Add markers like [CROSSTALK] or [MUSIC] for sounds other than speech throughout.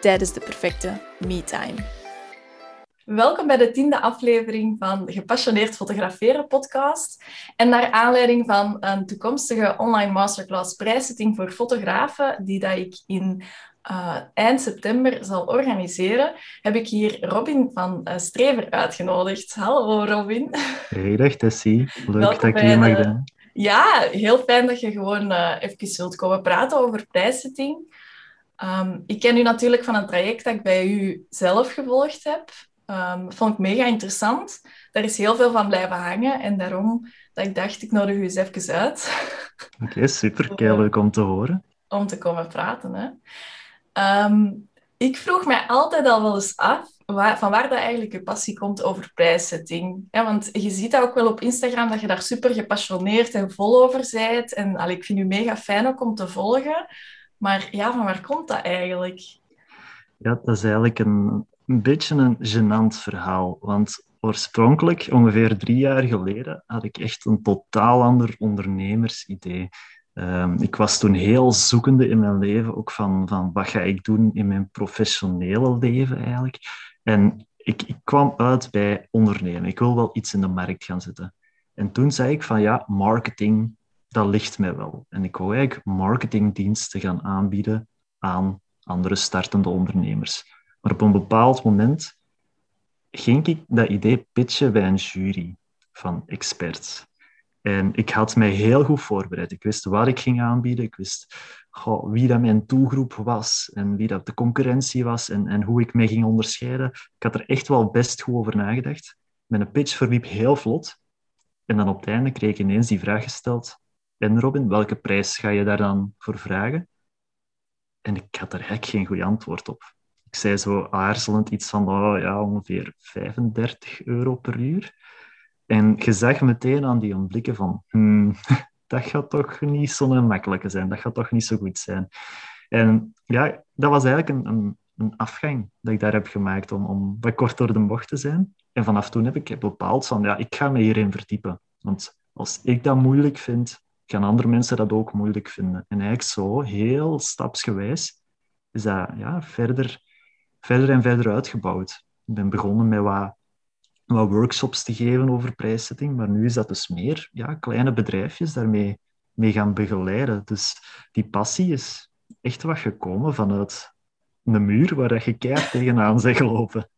tijdens de perfecte me-time. Welkom bij de tiende aflevering van de Gepassioneerd Fotograferen podcast. En naar aanleiding van een toekomstige online masterclass prijszetting voor fotografen, die dat ik in uh, eind september zal organiseren, heb ik hier Robin van uh, Strever uitgenodigd. Hallo Robin. Hey, dag Tessie. Leuk dat ik hier mag zijn. Ja, heel fijn dat je gewoon uh, even wilt komen praten over prijszetting. Um, ik ken u natuurlijk van een traject dat ik bij u zelf gevolgd heb. Um, vond ik mega interessant. Daar is heel veel van blijven hangen en daarom dat ik dacht, ik nodig u eens even uit. [LAUGHS] Oké, okay, super. Kei leuk om te horen. Om te komen praten. Hè. Um, ik vroeg mij altijd al wel eens af waar, van waar dat eigenlijk je passie komt over prijszetting. Ja, want je ziet dat ook wel op Instagram, dat je daar super gepassioneerd en vol over bent. En allee, ik vind u mega fijn ook om te volgen. Maar ja, van waar komt dat eigenlijk? Ja, dat is eigenlijk een, een beetje een gênant verhaal. Want oorspronkelijk, ongeveer drie jaar geleden, had ik echt een totaal ander ondernemersidee. Um, ik was toen heel zoekende in mijn leven, ook van, van wat ga ik doen in mijn professionele leven eigenlijk. En ik, ik kwam uit bij ondernemen. Ik wil wel iets in de markt gaan zetten. En toen zei ik van ja, marketing, dat ligt mij wel. En ik wou eigenlijk marketingdiensten gaan aanbieden aan andere startende ondernemers. Maar op een bepaald moment ging ik dat idee pitchen bij een jury van experts. En ik had mij heel goed voorbereid. Ik wist wat ik ging aanbieden. Ik wist wie dat mijn doelgroep was en wie dat de concurrentie was en, en hoe ik mij ging onderscheiden. Ik had er echt wel best goed over nagedacht. Mijn pitch verliep heel vlot. En dan op het einde kreeg ik ineens die vraag gesteld. En Robin, welke prijs ga je daar dan voor vragen? En ik had er eigenlijk geen goed antwoord op. Ik zei zo aarzelend iets van oh, ja, ongeveer 35 euro per uur. En je zag meteen aan die blikken van, hmm, [LAUGHS] dat gaat toch niet zo'n makkelijke zijn, dat gaat toch niet zo goed zijn. En ja, dat was eigenlijk een, een, een afgang dat ik daar heb gemaakt om, om wat kort door de bocht te zijn. En vanaf toen heb ik bepaald van, ja, ik ga me hierin verdiepen. Want als ik dat moeilijk vind, gaan andere mensen dat ook moeilijk vinden. En eigenlijk zo, heel stapsgewijs, is dat ja, verder, verder en verder uitgebouwd. Ik ben begonnen met wat wat workshops te geven over prijszetting, maar nu is dat dus meer ja, kleine bedrijfjes daarmee mee gaan begeleiden. Dus die passie is echt wat gekomen vanuit een muur waar je keihard [LAUGHS] tegenaan zegt lopen.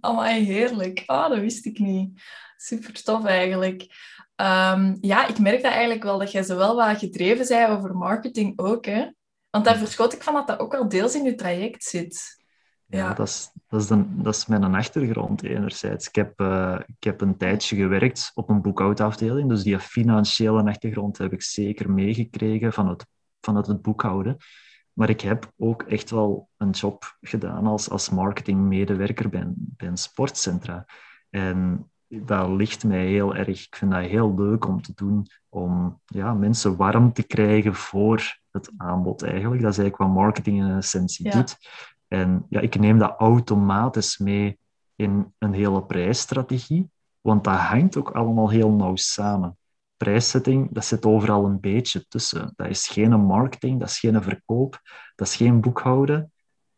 Amai, heerlijk. Ah, dat wist ik niet. Super tof eigenlijk. Um, ja, ik merk dat eigenlijk wel, dat jij zowel wat gedreven zei over marketing ook. Hè? Want daar verschot ik van dat dat ook al deels in je traject zit. Ja, dat, is, dat, is de, dat is mijn achtergrond enerzijds. Ik heb, uh, ik heb een tijdje gewerkt op een boekhoudafdeling, dus die financiële achtergrond heb ik zeker meegekregen van het, vanuit het boekhouden. Maar ik heb ook echt wel een job gedaan als, als marketingmedewerker bij, bij een sportcentra. En dat ligt mij heel erg. Ik vind dat heel leuk om te doen, om ja, mensen warm te krijgen voor het aanbod eigenlijk. Dat is eigenlijk wat marketing in essentie doet. En ja, ik neem dat automatisch mee in een hele prijsstrategie, want dat hangt ook allemaal heel nauw samen. Prijszetting, dat zit overal een beetje tussen. Dat is geen marketing, dat is geen verkoop, dat is geen boekhouden,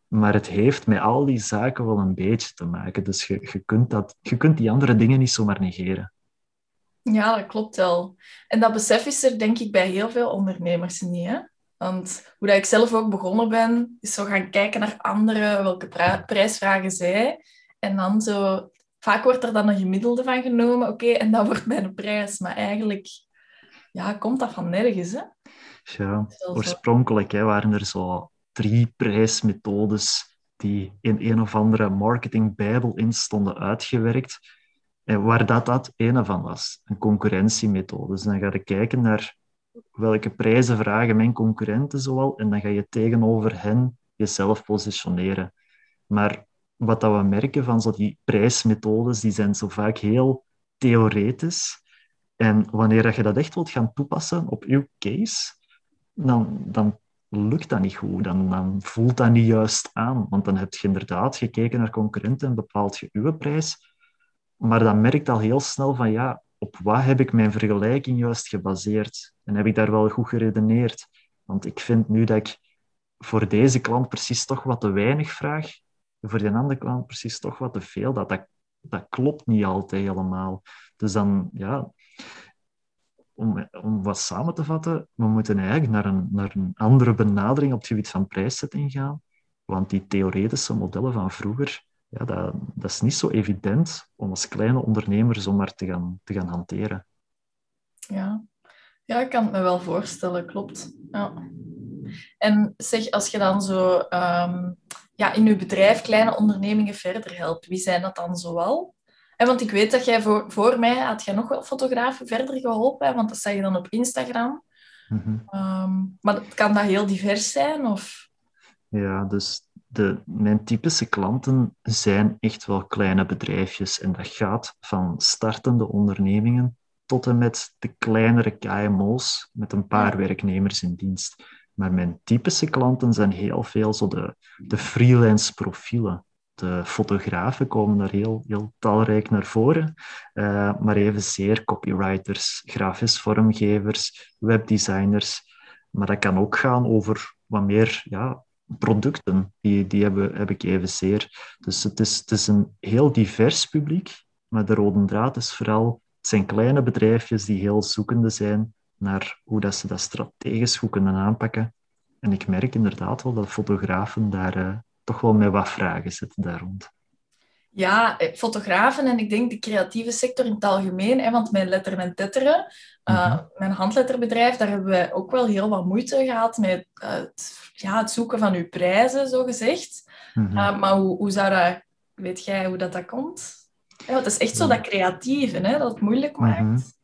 maar het heeft met al die zaken wel een beetje te maken. Dus je, je, kunt, dat, je kunt die andere dingen niet zomaar negeren. Ja, dat klopt wel. En dat besef is er denk ik bij heel veel ondernemers niet. Hè? Want hoe dat ik zelf ook begonnen ben, is zo gaan kijken naar anderen, welke prijsvragen zij. En dan zo... Vaak wordt er dan een gemiddelde van genomen. Oké, en dat wordt mijn prijs. Maar eigenlijk ja, komt dat van nergens, hè? Ja, oorspronkelijk hè, waren er zo drie prijsmethodes die in een of andere marketingbijbel in stonden uitgewerkt. En waar dat, dat ene van was, een concurrentiemethode. Dus dan ga je kijken naar welke prijzen vragen mijn concurrenten zoal. En dan ga je tegenover hen jezelf positioneren. Maar wat dat we merken van zo die prijsmethodes, die zijn zo vaak heel theoretisch. En wanneer je dat echt wilt gaan toepassen op uw case, dan, dan lukt dat niet goed. Dan, dan voelt dat niet juist aan. Want dan heb je inderdaad gekeken naar concurrenten en bepaalt je uw prijs. Maar dan merkt al heel snel van ja, op wat heb ik mijn vergelijking juist gebaseerd? En heb ik daar wel goed geredeneerd? Want ik vind nu dat ik voor deze klant precies toch wat te weinig vraag, voor die andere klant precies toch wat te veel. Dat, dat, dat klopt niet altijd helemaal. Dus dan, ja, om, om wat samen te vatten, we moeten eigenlijk naar een, naar een andere benadering op het gebied van prijszetting gaan. Want die theoretische modellen van vroeger, ja, dat, dat is niet zo evident om als kleine ondernemer zomaar te gaan, te gaan hanteren. Ja. ja, ik kan het me wel voorstellen, klopt. Ja. En zeg, als je dan zo um, ja, in je bedrijf kleine ondernemingen verder helpt, wie zijn dat dan zoal? En want ik weet dat jij voor, voor mij had jij nog wel fotografen verder geholpen, want dat zag je dan op Instagram. Mm maar kan dat heel divers zijn? Of? Ja, dus de, mijn typische klanten zijn echt wel kleine bedrijfjes. En dat gaat van startende ondernemingen tot en met de kleinere KMO's met een paar werknemers in dienst. Maar mijn typische klanten zijn heel veel zo de, de freelance profielen de fotografen komen daar heel, heel talrijk naar voren, uh, maar evenzeer copywriters, grafisch vormgevers, webdesigners. Maar dat kan ook gaan over wat meer ja, producten, die, die hebben, heb ik evenzeer. Dus het is, het is een heel divers publiek, maar de rode draad is vooral, het zijn kleine bedrijfjes die heel zoekende zijn naar hoe dat ze dat strategisch goed kunnen aanpakken. En ik merk inderdaad wel dat fotografen daar uh, toch wel met wat vragen zitten daar rond. Ja, eh, fotografen en ik denk de creatieve sector in het algemeen. Hè, want mijn letteren en tetteren, uh, mijn handletterbedrijf, daar hebben wij ook wel heel wat moeite gehad met uh, het, ja, het zoeken van uw prijzen, zo gezegd. Mhm. maar hoe, hoe zou dat, weet jij hoe dat, dat komt? Ja, het is echt zo dat creatieve, hè, dat het moeilijk mhm. maakt.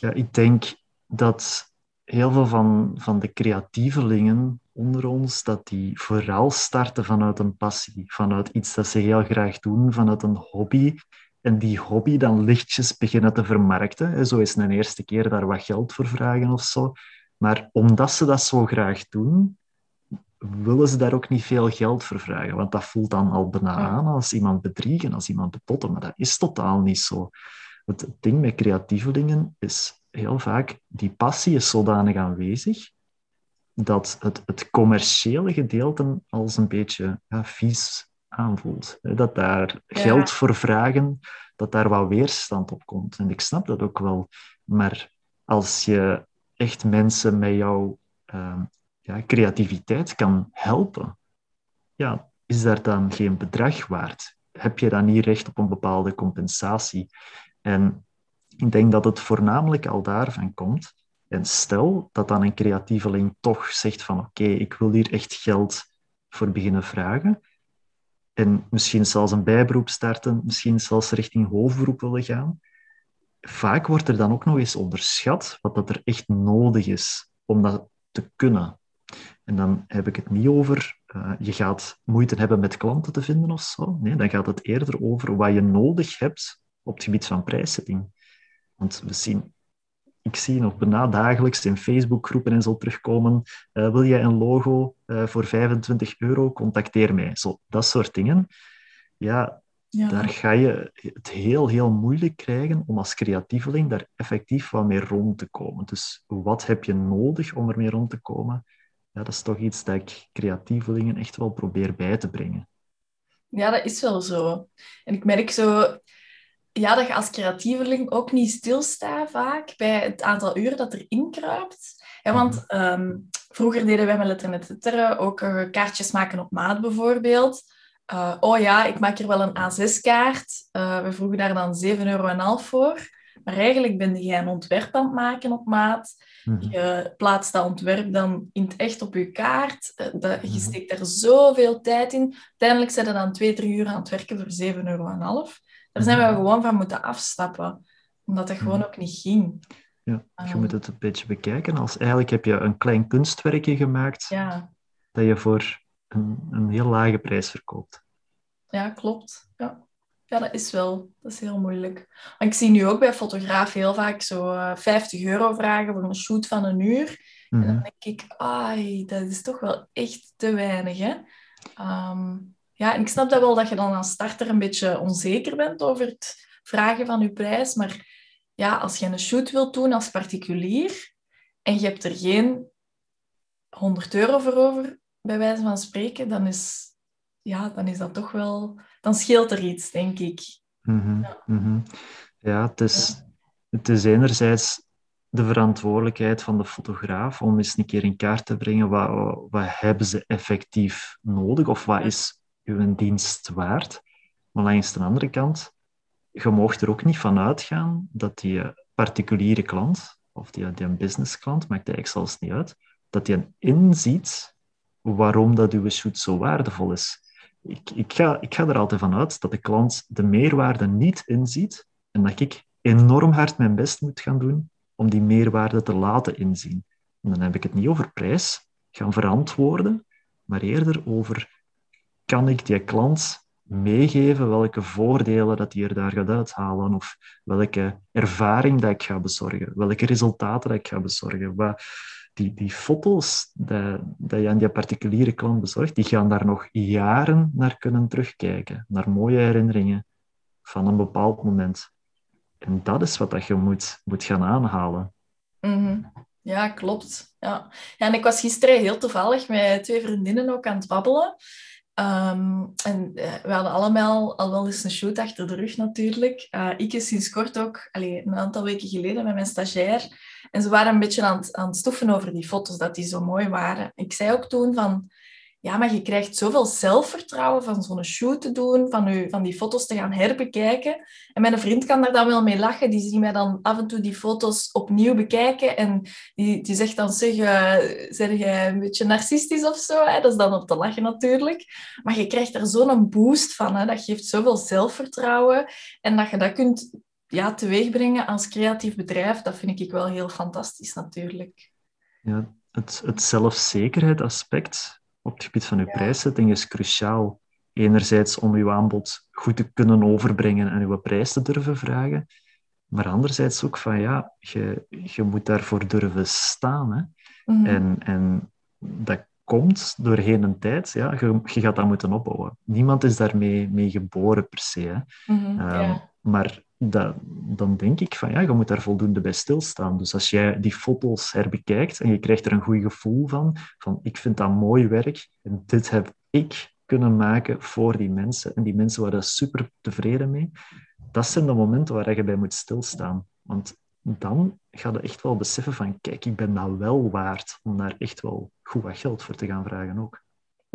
Ja, ik denk dat heel veel van, van de creatievelingen onder ons, dat die vooral starten vanuit een passie, vanuit iets dat ze heel graag doen, vanuit een hobby. En die hobby dan lichtjes beginnen te vermarkten. Zo is een eerste keer daar wat geld voor vragen of zo. Maar omdat ze dat zo graag doen, willen ze daar ook niet veel geld voor vragen. Want dat voelt dan al bijna aan als iemand bedriegen, als iemand bepotten. Maar dat is totaal niet zo. Het ding met creatievelingen is heel vaak, die passie is zodanig aanwezig dat het, het commerciële gedeelte als een beetje ja, vies aanvoelt. Dat daar geld voor vragen, dat daar wat weerstand op komt. En ik snap dat ook wel. Maar als je echt mensen met jouw ehm, ja, creativiteit kan helpen, ja, is daar dan geen bedrag waard? Heb je dan niet recht op een bepaalde compensatie? En ik denk dat het voornamelijk al daarvan komt. En stel dat dan een creatieveling toch zegt van oké, ik wil hier echt geld voor beginnen vragen. En misschien zelfs een bijberoep starten, misschien zelfs richting hoofdberoep willen gaan. Vaak wordt er dan ook nog eens onderschat wat dat er echt nodig is om dat te kunnen. En dan heb ik het niet over, uh, je gaat moeite hebben met klanten te vinden of zo. Nee, dan gaat het eerder over wat je nodig hebt op het gebied van prijszetting. Want we zien, ik zie nog bijna dagelijks in Facebookgroepen en zo terugkomen. Uh, wil jij een logo uh, voor 25 euro? Contacteer mij. Zo, dat soort dingen. Ja, ja, daar ga je het heel, heel moeilijk krijgen om als creatieveling daar effectief wat mee rond te komen. Dus wat heb je nodig om ermee rond te komen? Ja, dat is toch iets dat ik creatievelingen echt wel probeer bij te brengen. Ja, dat is wel zo. En ik merk zo ja, dat je als creatieveling ook niet stilstaat vaak bij het aantal uren dat er inkruipt. Ja, want um, vroeger deden wij met Letter ook uh, kaartjes maken op maat bijvoorbeeld. Uh, oh ja, ik maak er wel een A6-kaart. Uh, eh, we vroegen daar dan 7,5 euro voor. Maar eigenlijk ben je een ontwerp aan het maken op maat. Mhm. Je plaatst dat ontwerp dan in het echt op je kaart. je mhm. steekt er zoveel tijd in. Uiteindelijk zijn er dan twee, drie uur aan het werken voor 7,5 euro. Daar zijn we mhm. gewoon van moeten afstappen, omdat dat gewoon mhm. ook niet ging. Ja, je moet ehm. het een beetje bekijken als eigenlijk heb je een klein kunstwerkje gemaakt ja. dat je voor een, een heel lage prijs verkoopt. Ja, klopt. Ja. ja, dat is wel. Dat is heel moeilijk. Ik zie nu ook bij fotografen heel vaak zo 50 eh, euro vragen voor een shoot van een uur. En dan mhm. denk ik, ai, dat is toch wel echt te weinig, hè? Ehm, ja, en ik snap dat wel dat je dan als starter een beetje onzeker bent over het vragen van je prijs. Maar ja, als je een shoot wilt doen als particulier en je hebt er geen 100 euro voor over, bij wijze van spreken, dan is, ja, dan is dat toch wel... Dan scheelt er iets, denk ik. Mhm, ja. Mhm. ja, het is, het is enerzijds de verantwoordelijkheid van de fotograaf om eens een keer in kaart te brengen wat, wat hebben ze effectief nodig of wat is uw dienst waard. Maar langs de andere kant, je mag er ook niet van uitgaan dat die particuliere klant of die, die een business klant, maakt eigenlijk zelfs niet uit, dat die inziet waarom dat uw shoot zo waardevol is. Ik, ik, ga, ik ga er altijd van uit dat de klant de meerwaarde niet inziet en dat ik enorm hard mijn best moet gaan doen om die meerwaarde te laten inzien. En dan heb ik het niet over prijs gaan verantwoorden, maar eerder over kan ik die klant meegeven welke voordelen dat hij er daar gaat uithalen of welke ervaring dat ik ga bezorgen, welke resultaten dat ik ga bezorgen. Wat, die, die foto's dat, dat je aan die particuliere klant bezorgt, die gaan daar nog jaren naar kunnen terugkijken, naar mooie herinneringen van een bepaald moment. En dat is wat dat je moet, moet gaan aanhalen. Mhm. Ja, klopt. Ja. ja. En ik was gisteren heel toevallig met twee vriendinnen ook aan het babbelen. Ehm, en uh, we hadden allemaal al wel eens een shoot achter de rug natuurlijk. Uh, ik is sinds kort ook, allee, een aantal weken geleden, met mijn stagiair. En ze waren een beetje aan het, aan het stoffen over die foto's, dat die zo mooi waren. Ik zei ook toen van, ja, maar je krijgt zoveel zelfvertrouwen van zo'n shoot te doen, van, u, van die foto's te gaan herbekijken. En mijn vriend kan daar dan wel mee lachen. Die ziet mij dan af en toe die foto's opnieuw bekijken. En die, die zegt dan, zeg, uh, zeg jij een beetje narcistisch of zo? Hè? Dat is dan op te lachen natuurlijk. Maar je krijgt er zo'n boost van. Hè? Dat geeft zoveel zelfvertrouwen. En dat je dat kunt ja, teweegbrengen als creatief bedrijf, dat vind ik wel heel fantastisch natuurlijk. Ja, het, het zelfzekerheid aspect op het gebied van uw prijszetting is cruciaal. Enerzijds om uw aanbod goed te kunnen overbrengen en uw prijs te durven vragen. Maar anderzijds ook van ja, je, je moet daarvoor durven staan. Hè? Mhm. en, en dat komt doorheen een tijd. Ja, je, je gaat dat moeten opbouwen. Niemand is daarmee mee geboren per se. Hè? Mm Maar dat, dan denk ik van ja, je moet daar voldoende bij stilstaan. Dus als jij die foto's herbekijkt en je krijgt er een goed gevoel van, van ik vind dat mooi werk en dit heb ik kunnen maken voor die mensen en die mensen waren super tevreden mee, dat zijn de momenten waar je bij moet stilstaan. Want dan ga je echt wel beseffen van kijk, ik ben dat wel waard om daar echt wel goed wat geld voor te gaan vragen ook.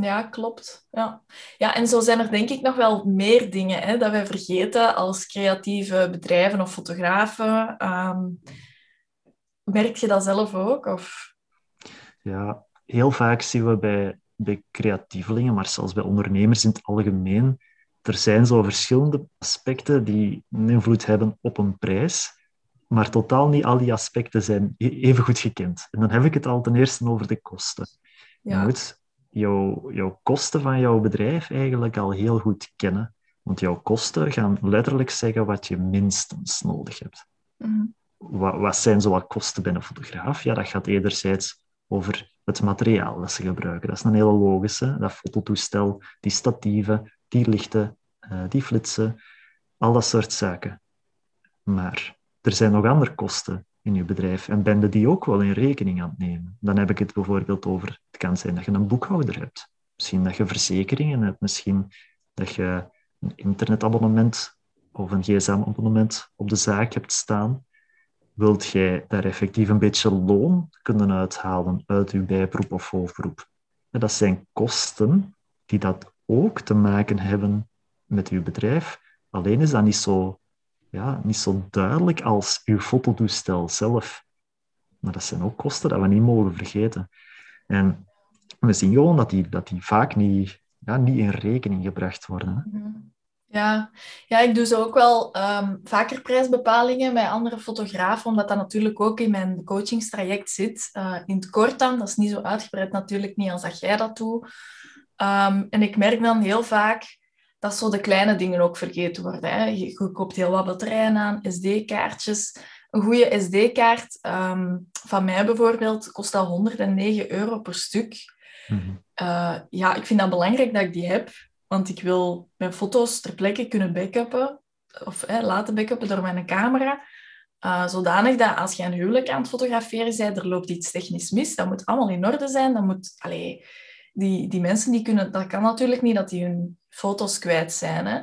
Ja, klopt. Ja. ja, en zo zijn er denk ik nog wel meer dingen hè, dat wij vergeten als creatieve bedrijven of fotografen. Um, merk je dat zelf ook? Of? Ja, heel vaak zien we bij, bij creatievelingen, maar zelfs bij ondernemers in het algemeen, er zijn zo verschillende aspecten die een invloed hebben op een prijs, maar totaal niet al die aspecten zijn e-, even goed gekend. En dan heb ik het al ten eerste over de kosten. Ja. Je moet jouw, jouw kosten van jouw bedrijf eigenlijk al heel goed kennen. Want jouw kosten gaan letterlijk zeggen wat je minstens nodig hebt. Mhm. wat, wat, zijn zo wat kosten bij een fotograaf? Ja, dat gaat enerzijds over het materiaal dat ze gebruiken. Dat is een hele logische. Dat fototoestel, die statieven, die lichten, uh, die flitsen, al dat soort zaken. Maar er zijn nog andere kosten in je bedrijf en ben je die ook wel in rekening aan het nemen. Dan heb ik het bijvoorbeeld over, het kan zijn dat je een boekhouder hebt. Misschien dat je verzekeringen hebt, misschien dat je een internetabonnement of een gsm-abonnement op de zaak hebt staan. Wilt jij daar effectief een beetje loon kunnen uithalen uit je bijberoep of hoofdberoep? dat zijn kosten die dat ook te maken hebben met je bedrijf. Alleen is dat niet zo ja, niet zo duidelijk als uw fototoestel zelf. Maar dat zijn ook kosten dat we niet mogen vergeten. En we zien gewoon dat die, dat die vaak niet, ja, niet in rekening gebracht worden. Mhm. Ja. ja, ik doe zo ook wel um, vaker prijsbepalingen bij andere fotografen, omdat dat natuurlijk ook in mijn coachingstraject zit. Uh, in het kort dan, dat is niet zo uitgebreid natuurlijk niet als dat jij dat doet. Ehm, en ik merk dan heel vaak dat zo de kleine dingen ook vergeten worden. Hè. Je, koopt heel wat batterijen aan, SD-kaartjes. Een goede SD-kaart ehm, van mij bijvoorbeeld kost al 109 euro per stuk. Mhm. Eh, ja, ik vind dat belangrijk dat ik die heb, want ik wil mijn foto's ter plekke kunnen backuppen of laten backuppen door mijn camera. Uh, zodanig dat als je een huwelijk aan het fotograferen bent, er loopt iets technisch mis, dat moet allemaal in orde zijn. Dat, moet, allee, die, die mensen die kunnen, dat kan natuurlijk niet dat die hun foto's kwijt zijn. Hè?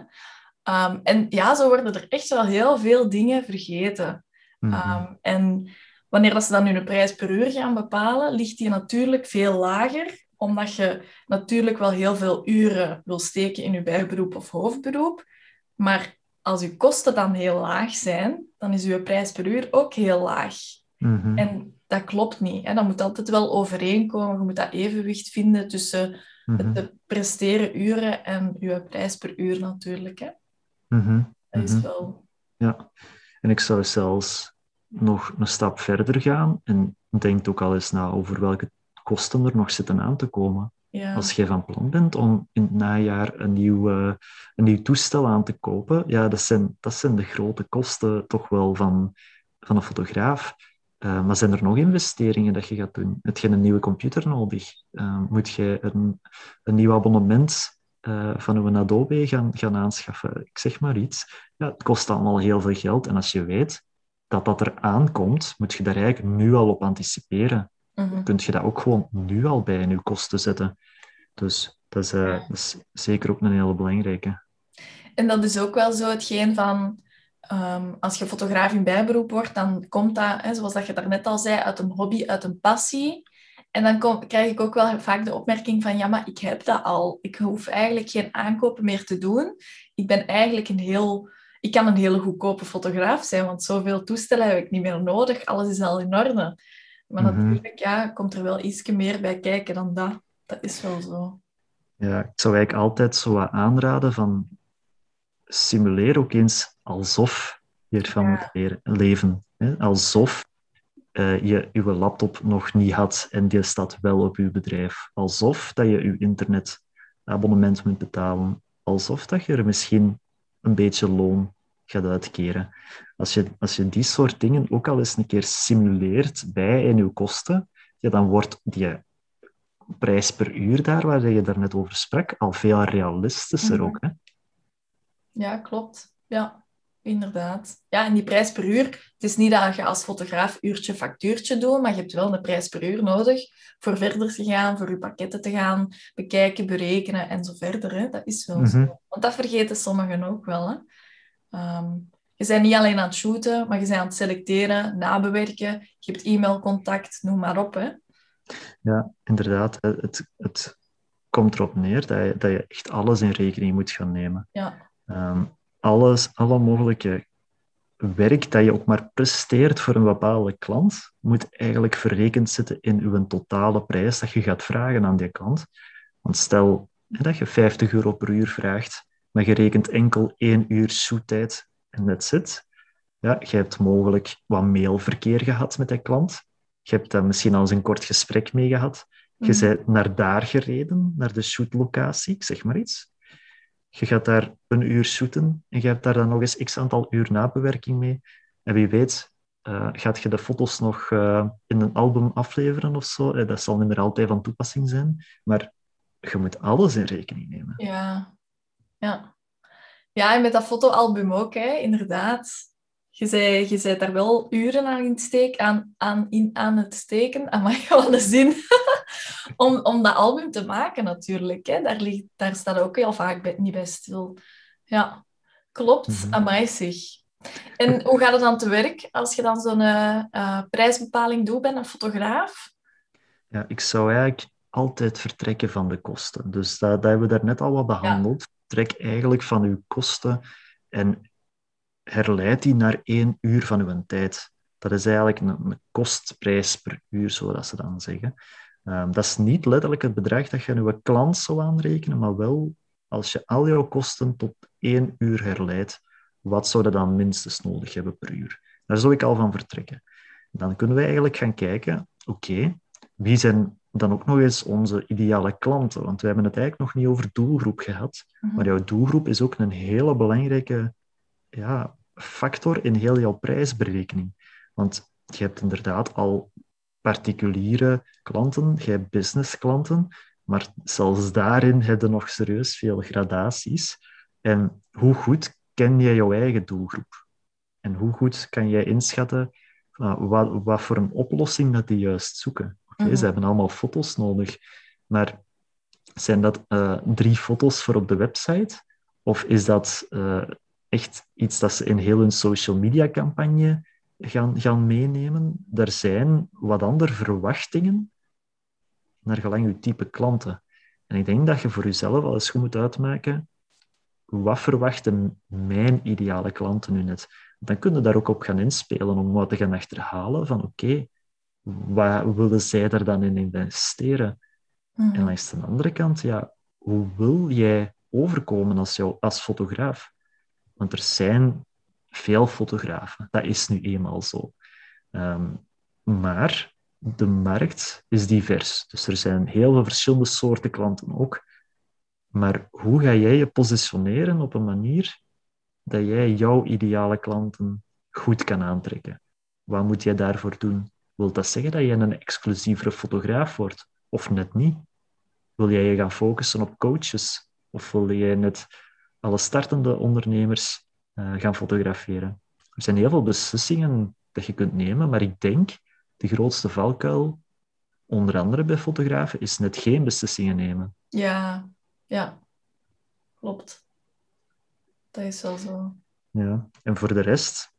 Um, en ja, zo worden er echt wel heel veel dingen vergeten. Mm en wanneer dat ze dan hun prijs per uur gaan bepalen, ligt die natuurlijk veel lager, omdat je natuurlijk wel heel veel uren wil steken in je bijberoep of hoofdberoep. Maar als je kosten dan heel laag zijn, dan is je prijs per uur ook heel laag. Mhm. En dat klopt niet. Hè? Dat moet altijd wel overeenkomen. Je moet dat evenwicht vinden tussen mm de presteren uren en je prijs per uur natuurlijk. Hè? Mhm. Dat is mhm. wel... Ja, en ik zou zelfs nog een stap verder gaan en denk ook al eens na over welke kosten er nog zitten aan te komen. Ja. Als je van plan bent om in het najaar een nieuw, een nieuw toestel aan te kopen, ja, dat zijn, dat zijn de grote kosten toch wel van, van een fotograaf. Uh, maar zijn er nog investeringen dat je gaat doen? Heb je een nieuwe computer nodig? Uh, moet je een, een nieuw abonnement van een Adobe gaan, gaan aanschaffen? Ik zeg maar iets. Ja, het kost allemaal heel veel geld. En als je weet dat dat er aankomt, moet je daar eigenlijk nu al op anticiperen. Mm Kun je dat ook gewoon nu al bij in je kosten zetten. Dus dat is, dat is zeker ook een hele belangrijke. En dat is ook wel zo hetgeen van Ehm, als je fotograaf in bijberoep wordt, dan komt dat, hè, zoals dat je daarnet al zei, uit een hobby, uit een passie. En dan kom, krijg ik ook wel vaak de opmerking van, ja, maar ik heb dat al. Ik hoef eigenlijk geen aankopen meer te doen. Ik ben eigenlijk een heel... Ik kan een hele goedkope fotograaf zijn, want zoveel toestellen heb ik niet meer nodig. Alles is al in orde. Maar mhm. natuurlijk ja, komt er wel iets meer bij kijken dan dat. Dat is wel zo. Ja, ik zou eigenlijk altijd zo wat aanraden van simuleer ook eens alsof je ervan moet leven. Hè? Alsof uh, je je laptop nog niet had en die staat wel op je bedrijf. Alsof dat je je internetabonnement moet betalen. Alsof dat je er misschien een beetje loon gaat uitkeren. Als je, als je die soort dingen ook al eens een keer simuleert bij in je kosten, ja, dan wordt die prijs per uur daar, waar je daarnet over sprak, al veel realistischer mhm. ook. Hè? Ja, klopt. Ja, inderdaad. Ja, en die prijs per uur, het is niet dat je als fotograaf uurtje factuurtje doet, maar je hebt wel een prijs per uur nodig voor verder te gaan, voor je pakketten te gaan bekijken, berekenen en zo verder. Hè. Dat is wel zo. Mhm. Want dat vergeten sommigen ook wel. Hè. Ehm, je bent niet alleen aan het shooten, maar je bent aan het selecteren, nabewerken, je hebt e-mailcontact, noem maar op. Hè. Ja, inderdaad. Het, het komt erop neer dat je, dat je echt alles in rekening moet gaan nemen. Ja. Um, alles, alle mogelijke werk dat je ook maar presteert voor een bepaalde klant, moet eigenlijk verrekend zitten in uw totale prijs dat je gaat vragen aan die klant. Want stel dat je 50 euro per uur vraagt, maar je rekent enkel één uur zoettijd en that's it. Ja, je hebt mogelijk wat mailverkeer gehad met die klant. Je hebt daar misschien al eens een kort gesprek mee gehad. Je mhm. bent naar daar gereden, naar de shootlocatie, zeg maar iets. Je gaat daar een uur shooten en je hebt daar dan nog eens x aantal uur nabewerking mee. En wie weet, uh, gaat je de foto's nog uh, in een album afleveren of zo? Uh, dat zal niet meer altijd van toepassing zijn, maar je moet alles in rekening nemen. Ja, ja. Ja, en met dat fotoalbum ook, hè, inderdaad. Je zei, je zei daar wel uren aan, in steek, aan, aan, in, aan het steken. Aan mij gewoon de zin. [LAUGHS] om, om dat album te maken natuurlijk. Hè. Daar, ligt, daar staat ook heel vaak bij, niet bij stil. Ja, klopt. Mm -hmm. Amai zich. En hoe gaat het dan te werk als je dan zo'n uh, prijsbepaling doet bij een fotograaf? Ja, ik zou eigenlijk altijd vertrekken van de kosten. Dus dat, dat hebben we daarnet al wat behandeld. Trek eigenlijk van uw kosten en herleid die naar één uur van uw tijd. Dat is eigenlijk een, kostprijs per uur, zoals ze dan zeggen. Um, dat is niet letterlijk het bedrag dat je aan je klant zou aanrekenen, maar wel als je al jouw kosten tot één uur herleidt, wat zou je dan minstens nodig hebben per uur? Daar zou ik al van vertrekken. Dan kunnen we eigenlijk gaan kijken, oké, wie zijn dan ook nog eens onze ideale klanten. Want we hebben het eigenlijk nog niet over doelgroep gehad. Mhm. Maar jouw doelgroep is ook een hele belangrijke ja, factor in heel jouw prijsberekening. Want je hebt inderdaad al particuliere klanten, je hebt businessklanten, maar zelfs daarin heb je nog serieus veel gradaties. En hoe goed ken jij jouw eigen doelgroep? En hoe goed kan jij inschatten uh, wat, wat voor een oplossing dat die juist zoeken? Oké, Mhm. Ze hebben allemaal foto's nodig, maar zijn dat eh, drie foto's voor op de website? Of is dat eh, echt iets dat ze in heel hun social media campagne gaan, gaan meenemen? Er zijn wat andere verwachtingen naar gelang je type klanten. En ik denk dat je voor jezelf wel eens goed moet uitmaken wat verwachten mijn ideale klanten nu net. Dan kun je daar ook op gaan inspelen om wat te gaan achterhalen van oké, wat willen zij daar dan in investeren? Mhm. En langs de andere kant, ja, hoe wil jij overkomen als, jou, als fotograaf? Want er zijn veel fotografen, dat is nu eenmaal zo. Ehm, maar de markt is divers. Dus er zijn heel veel verschillende soorten klanten ook. Maar hoe ga jij je positioneren op een manier dat jij jouw ideale klanten goed kan aantrekken? Wat moet jij daarvoor doen? Wil dat zeggen dat je een exclusievere fotograaf wordt? Of net niet? Wil jij je gaan focussen op coaches? Of wil jij net alle startende ondernemers uh, gaan fotograferen? Er zijn heel veel beslissingen dat je kunt nemen, maar ik denk de grootste valkuil, onder andere bij fotografen, is net geen beslissingen nemen. Ja, ja, klopt. Dat is wel zo. Ja, en voor de rest,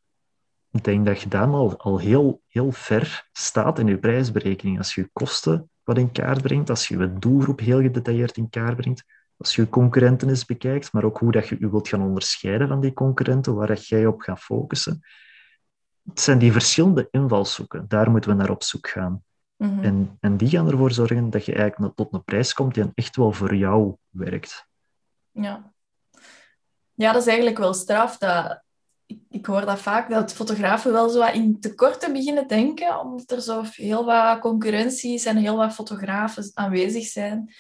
ik denk dat je dan al, al heel, heel ver staat in je prijsberekening. Als je je kosten wat in kaart brengt, als je je doelgroep heel gedetailleerd in kaart brengt, als je je concurrenten eens bekijkt, maar ook hoe dat je je wilt gaan onderscheiden van die concurrenten, waar dat jij op gaat focussen. Het zijn die verschillende invalshoeken, daar moeten we naar op zoek gaan. Mhm. En, en die gaan ervoor zorgen dat je eigenlijk tot een prijs komt die echt wel voor jou werkt. Ja. ja, dat is eigenlijk wel straf. Dat, ik, hoor dat vaak, dat fotografen wel zo in tekorten beginnen denken, omdat er zo heel wat concurrentie is en heel wat fotografen aanwezig zijn.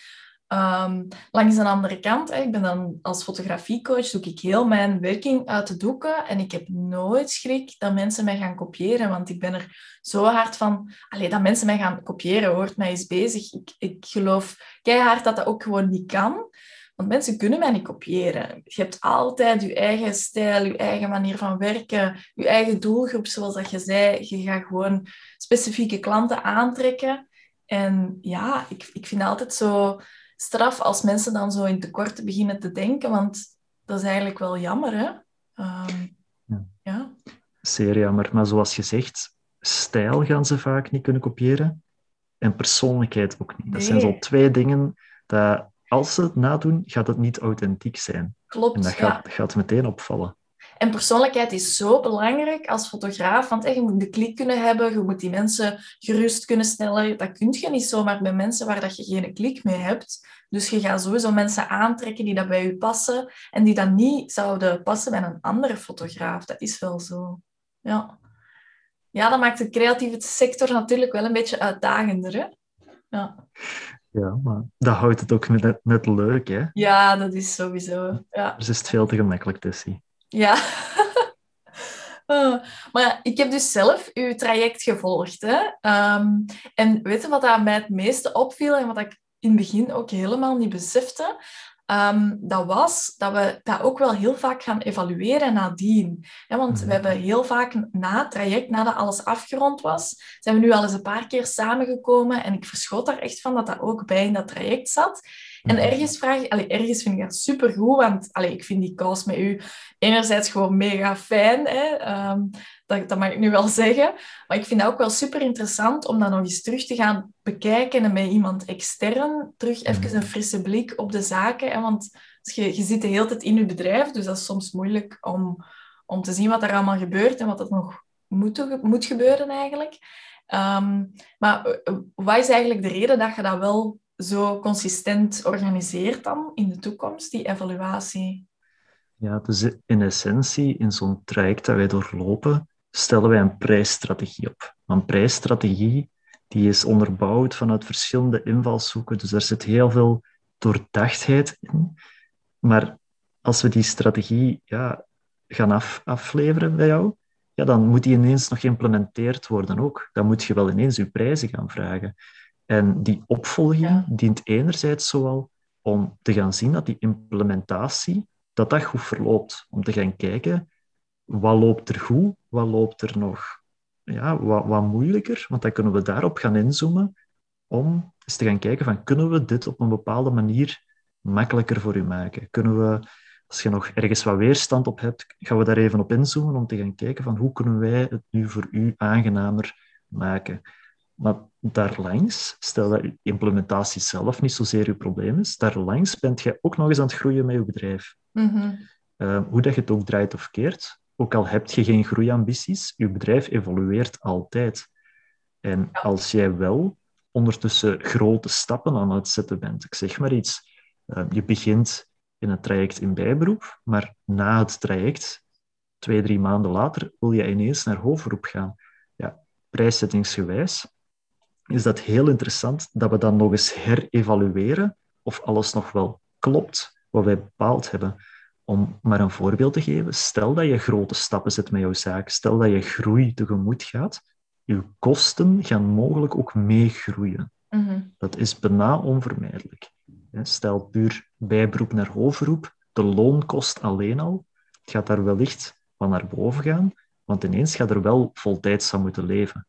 Um, langs de andere kant, hè, ik ben dan als fotografiecoach, doe ik heel mijn werking uit de doeken en ik heb nooit schrik dat mensen mij gaan kopiëren, want ik ben er zo hard van, allee, dat mensen mij gaan kopiëren, hoort mij eens bezig. Ik, ik geloof keihard dat dat ook gewoon niet kan, want mensen kunnen mij niet kopiëren. Je hebt altijd je eigen stijl, je eigen manier van werken, je eigen doelgroep, zoals dat je zei. Je gaat gewoon specifieke klanten aantrekken. En ja, ik, ik vind het altijd zo straf als mensen dan zo in tekorten beginnen te denken, want dat is eigenlijk wel jammer, hè? Um, ja. ja. Zeer jammer, maar zoals gezegd, stijl gaan ze vaak niet kunnen kopiëren en persoonlijkheid ook niet. Dat Nee. zijn zo twee dingen dat als ze het nadoen, gaat het niet authentiek zijn. Klopt, En dat ja. gaat, gaat meteen opvallen. En persoonlijkheid is zo belangrijk als fotograaf, want eh, je moet de klik kunnen hebben, je moet die mensen gerust kunnen stellen. Dat kun je niet zomaar bij mensen waar dat je geen klik mee hebt. Dus je gaat sowieso mensen aantrekken die dat bij je passen en die dat niet zouden passen bij een andere fotograaf. Dat is wel zo. Ja, ja dat maakt de creatieve sector natuurlijk wel een beetje uitdagender. Hè? Ja. Ja, maar dat houdt het ook net, net leuk, hè? ja, dat is sowieso. Ja. Dus is het veel te gemakkelijk, Tessie. Ja. Uh, [LAUGHS] maar ik heb dus zelf uw traject gevolgd. Hè? Um, en weet je wat dat mij het meeste opviel en wat ik in het begin ook helemaal niet besefte? Um, dat was dat we dat ook wel heel vaak gaan evalueren nadien. Ja, want we hebben heel vaak na het traject, nadat alles afgerond was, zijn we nu al eens een paar keer samengekomen en ik verschoot daar echt van dat dat ook bij in dat traject zat. En ergens vraag ik, allee, ergens vind ik dat supergoed, want allee, ik vind die kous met u enerzijds gewoon mega fijn, hè? Um, dat, dat mag ik nu wel zeggen. Maar ik vind dat ook wel super interessant om dat nog eens terug te gaan bekijken en met iemand extern terug even een frisse blik op de zaken. Hè? Want je, je zit de hele tijd in je bedrijf, dus dat is soms moeilijk om, om te zien wat er allemaal gebeurt en wat er nog moet, moet gebeuren eigenlijk. Um, maar wat is eigenlijk de reden dat je dat wel zo consistent organiseert dan in de toekomst, die evaluatie? Ja, dus in essentie, in zo'n traject dat wij doorlopen, stellen wij een prijsstrategie op. Een prijsstrategie die is onderbouwd vanuit verschillende invalshoeken. Dus er zit heel veel doordachtheid in. Maar als we die strategie ja, gaan af, afleveren bij jou, ja, dan moet die ineens nog geïmplementeerd worden ook. Dan moet je wel ineens je prijzen gaan vragen. En die opvolging dient enerzijds zowel om te gaan zien dat die implementatie, dat dat goed verloopt. Om te gaan kijken, wat loopt er goed, wat loopt er nog ja, wat, wat moeilijker, want dan kunnen we daarop gaan inzoomen om eens te gaan kijken van, kunnen we dit op een bepaalde manier makkelijker voor u maken? Kunnen we, als je nog ergens wat weerstand op hebt, gaan we daar even op inzoomen om te gaan kijken van, hoe kunnen wij het nu voor u aangenamer maken? Maar daarlangs, stel dat je implementatie zelf niet zozeer je probleem is, daarlangs bent jij ook nog eens aan het groeien met je bedrijf. Mhm. Uh, hoe dat je het ook draait of keert, ook al heb je geen groeiambities, je bedrijf evolueert altijd. En als jij wel ondertussen grote stappen aan het zetten bent, ik zeg maar iets, uh, je begint in het traject in bijberoep, maar na het traject, twee, drie maanden later, wil je ineens naar hoofdberoep gaan. Ja, prijszettingsgewijs is dat heel interessant dat we dan nog eens herevalueren of alles nog wel klopt wat wij bepaald hebben. Om maar een voorbeeld te geven, stel dat je grote stappen zet met jouw zaak, stel dat je groei tegemoet gaat, je kosten gaan mogelijk ook meegroeien. Mm Dat is bijna onvermijdelijk. Stel puur bijberoep naar hoofdberoep, de loonkost alleen al, het gaat daar wellicht van naar boven gaan, want ineens gaat er wel voltijds aan moeten leven.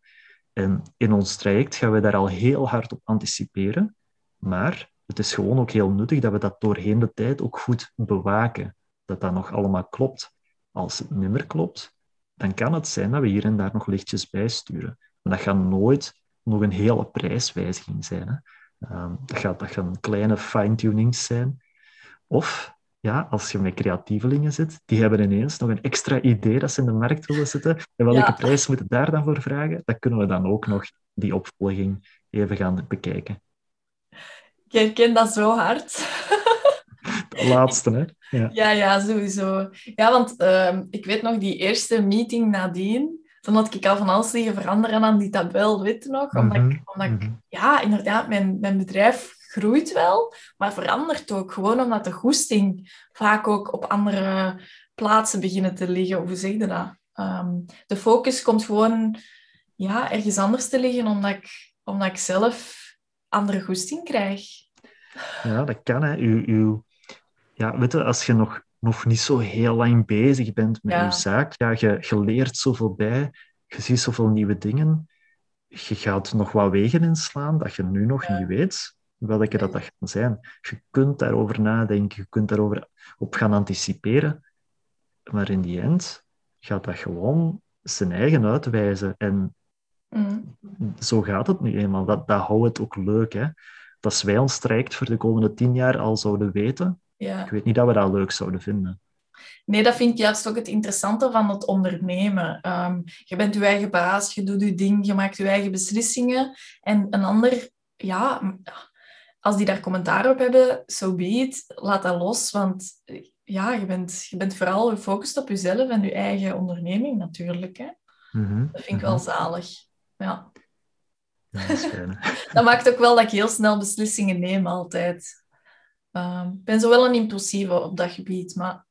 En in ons traject gaan we daar al heel hard op anticiperen, maar het is gewoon ook heel nuttig dat we dat doorheen de tijd ook goed bewaken, dat dat nog allemaal klopt. Als het niet meer klopt, dan kan het zijn dat we hier en daar nog lichtjes bijsturen. Maar dat gaat nooit nog een hele prijswijziging zijn. Hè. Ehm, dat, gaat, dat gaan kleine fine-tunings zijn. Of ja, als je met creatievelingen zit, die hebben ineens nog een extra idee dat ze in de markt willen zetten. En welke ja. prijs moeten daar dan voor vragen? Dat kunnen we dan ook nog, die opvolging, even gaan bekijken. Ik herken dat zo hard. [LAUGHS] Laatste, hè? Ja, ja, ja sowieso. Ja, want uh, ik weet nog, die eerste meeting nadien, dan had ik al van alles liggen veranderen aan die tabel, weet je nog? Omdat, Mhm, ik, omdat ik, mhm. ja, inderdaad, mijn, mijn bedrijf groeit wel, maar verandert ook. Gewoon omdat de goesting vaak ook op andere plaatsen beginnen te liggen. Hoe zeg je dat? Ehm, de focus komt gewoon ja, ergens anders te liggen, omdat ik, omdat ik zelf andere goesting krijg. Ja, dat kan. Hè. U, u, ja, weet je, als je nog, nog niet zo heel lang bezig bent met Ja. je zaak, ja, je, je leert zoveel bij, je ziet zoveel nieuwe dingen, je gaat nog wat wegen inslaan dat je nu nog Ja. niet weet welke dat, dat gaan zijn. Je kunt daarover nadenken, je kunt daarover op gaan anticiperen, maar in die end gaat dat gewoon zijn eigen uitwijzen. En Mm. zo gaat het nu eenmaal. Dat, dat houdt het ook leuk. Hè? Dat als wij ons traject voor de komende tien jaar al zouden weten, Ja. ik weet niet dat we dat leuk zouden vinden. Nee, dat vind ik juist ook het interessante van het ondernemen. Ehm, je bent je eigen baas, je doet je ding, je maakt je eigen beslissingen. En een ander, ja, als die daar commentaar op hebben, so be it, laat dat los. Want ja, je bent, je bent vooral gefocust op jezelf en je eigen onderneming natuurlijk. Hè? Mhm, Dat vind ik wel zalig. Ja. Ja, dat is fijn. hè. [LAUGHS] Dat maakt ook wel dat ik heel snel beslissingen neem altijd. Ehm, Ik ben zo wel een impulsieve op dat gebied, maar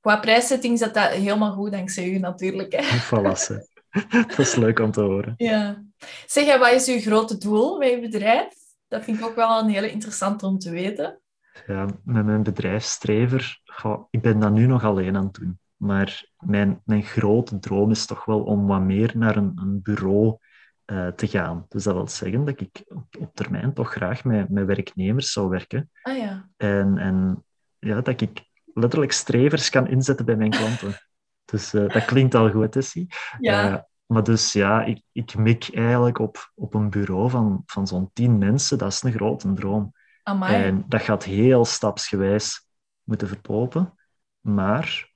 qua prijszetting zit dat helemaal goed dankzij u natuurlijk. Hè. [LAUGHS] Voilà. [LAUGHS] Dat is leuk om te horen. Ja. Zeg, wat is uw grote doel met je bedrijf? Dat vind ik ook wel een hele interessante om te weten. Ja, met mijn bedrijfsstrever, goh, ik ben dat nu nog alleen aan het doen. Maar mijn, mijn grote droom is toch wel om wat meer naar een, een bureau eh, te gaan. Dus dat wil zeggen dat ik op, op termijn toch graag met, met werknemers zou werken. Ah ja. En, en ja, dat ik letterlijk strevers kan inzetten bij mijn klanten. Dus eh, dat klinkt al goed, Tessie. Ja. Eh, maar dus ja, ik, ik mik eigenlijk op, op een bureau van, van zo'n tien mensen. Dat is een grote droom. Amai. En dat gaat heel stapsgewijs moeten verlopen. Maar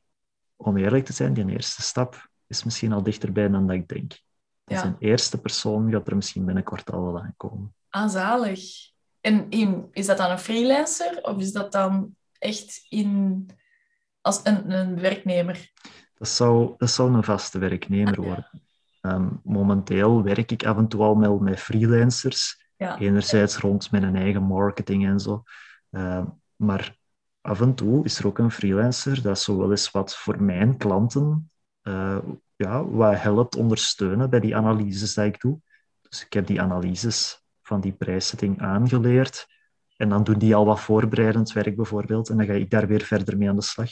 om eerlijk te zijn, die eerste stap is misschien al dichterbij dan dat ik denk. Dus Ja. een eerste persoon gaat er misschien binnenkort al wel aankomen. Ah, zalig. En in, is dat dan een freelancer of is dat dan echt in, als een, een werknemer? Dat zou, dat zou een vaste werknemer Ah, ja. worden. Ehm, momenteel werk ik af en toe al met, met freelancers. Ja. Enerzijds rond mijn eigen marketing en zo. Ehm, maar af en toe is er ook een freelancer dat zo wel eens wat voor mijn klanten uh, ja, wat helpt ondersteunen bij die analyses die ik doe. Dus ik heb die analyses van die prijszetting aangeleerd. En dan doen die al wat voorbereidend werk bijvoorbeeld. En dan ga ik daar weer verder mee aan de slag.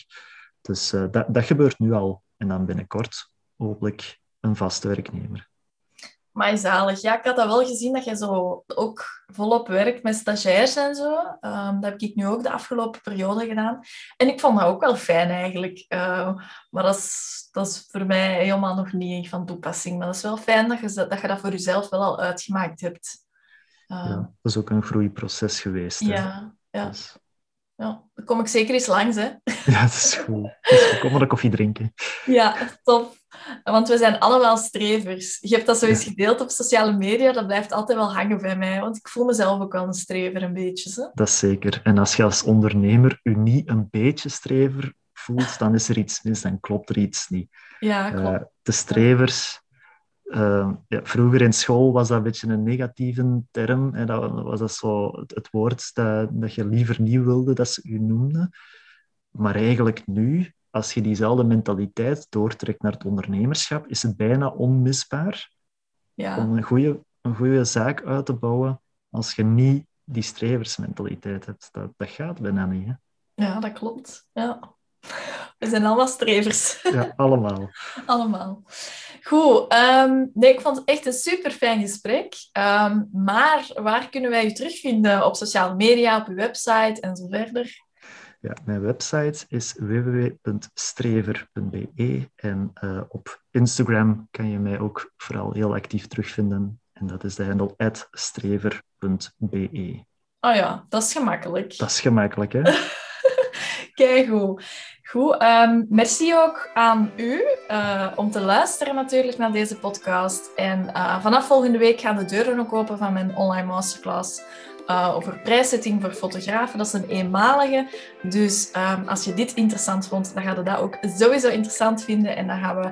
Dus uh, dat, dat gebeurt nu al. En dan binnenkort hopelijk een vaste werknemer. Maar zalig. Ja, ik had dat wel gezien dat je zo ook volop werkt met stagiairs en zo. Um, dat heb ik nu ook de afgelopen periode gedaan. En ik vond dat ook wel fijn eigenlijk. Uh, maar dat is, dat is voor mij helemaal nog niet van toepassing. Maar dat is wel fijn dat je dat, je dat voor jezelf wel al uitgemaakt hebt. Uh, ja, dat is ook een groeiproces geweest. Ja, ja. Dus... Ja, dan kom ik zeker eens langs, hè. [LAUGHS] Ja, dat is goed. Dus kom maar een koffie drinken. Ja, top. Want we zijn allemaal strevers. Je hebt dat zo eens gedeeld op sociale media, dat blijft altijd wel hangen bij mij. Want ik voel mezelf ook wel een strever, een beetje. Zo. Dat is zeker. En als je als ondernemer je niet een beetje strever voelt, dan is er iets mis, dan klopt er iets niet. Ja, klopt. Uh, de strevers uh, ja, vroeger in school was dat een beetje een negatieve term. Hè. Dat was dat zo het, woord dat, dat je liever niet wilde dat ze je noemden. Maar eigenlijk nu, als je diezelfde mentaliteit doortrekt naar het ondernemerschap, is het bijna onmisbaar ja. om een goede, een goede zaak uit te bouwen als je niet die streversmentaliteit hebt. Dat, dat gaat bijna niet. Hè? Ja, dat klopt. Ja. We zijn allemaal strevers. Ja, [LAUGHS] allemaal. allemaal. Goed. Um, nee, ik vond het echt een super fijn gesprek. Um, maar waar kunnen wij u terugvinden? Op sociale media, op uw website en zo verder? Ja, mijn website is www.strever.be en uh, op Instagram kan je mij ook vooral heel actief terugvinden. En dat is de handle strever.be. Oh ja, dat is gemakkelijk. Dat is gemakkelijk, hè? [LAUGHS] Kijk goed. Goed, um, merci ook aan u uh, om te luisteren natuurlijk naar deze podcast. En uh, vanaf volgende week gaan de deuren ook open van mijn online masterclass uh, over prijszetting voor fotografen. Dat is een eenmalige. Dus um, als je dit interessant vond, dan gaan we dat ook sowieso interessant vinden. En dan gaan we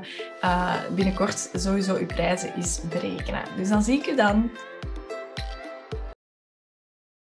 binnenkort sowieso uw prijzen eens berekenen. Dus dan zie ik u dan.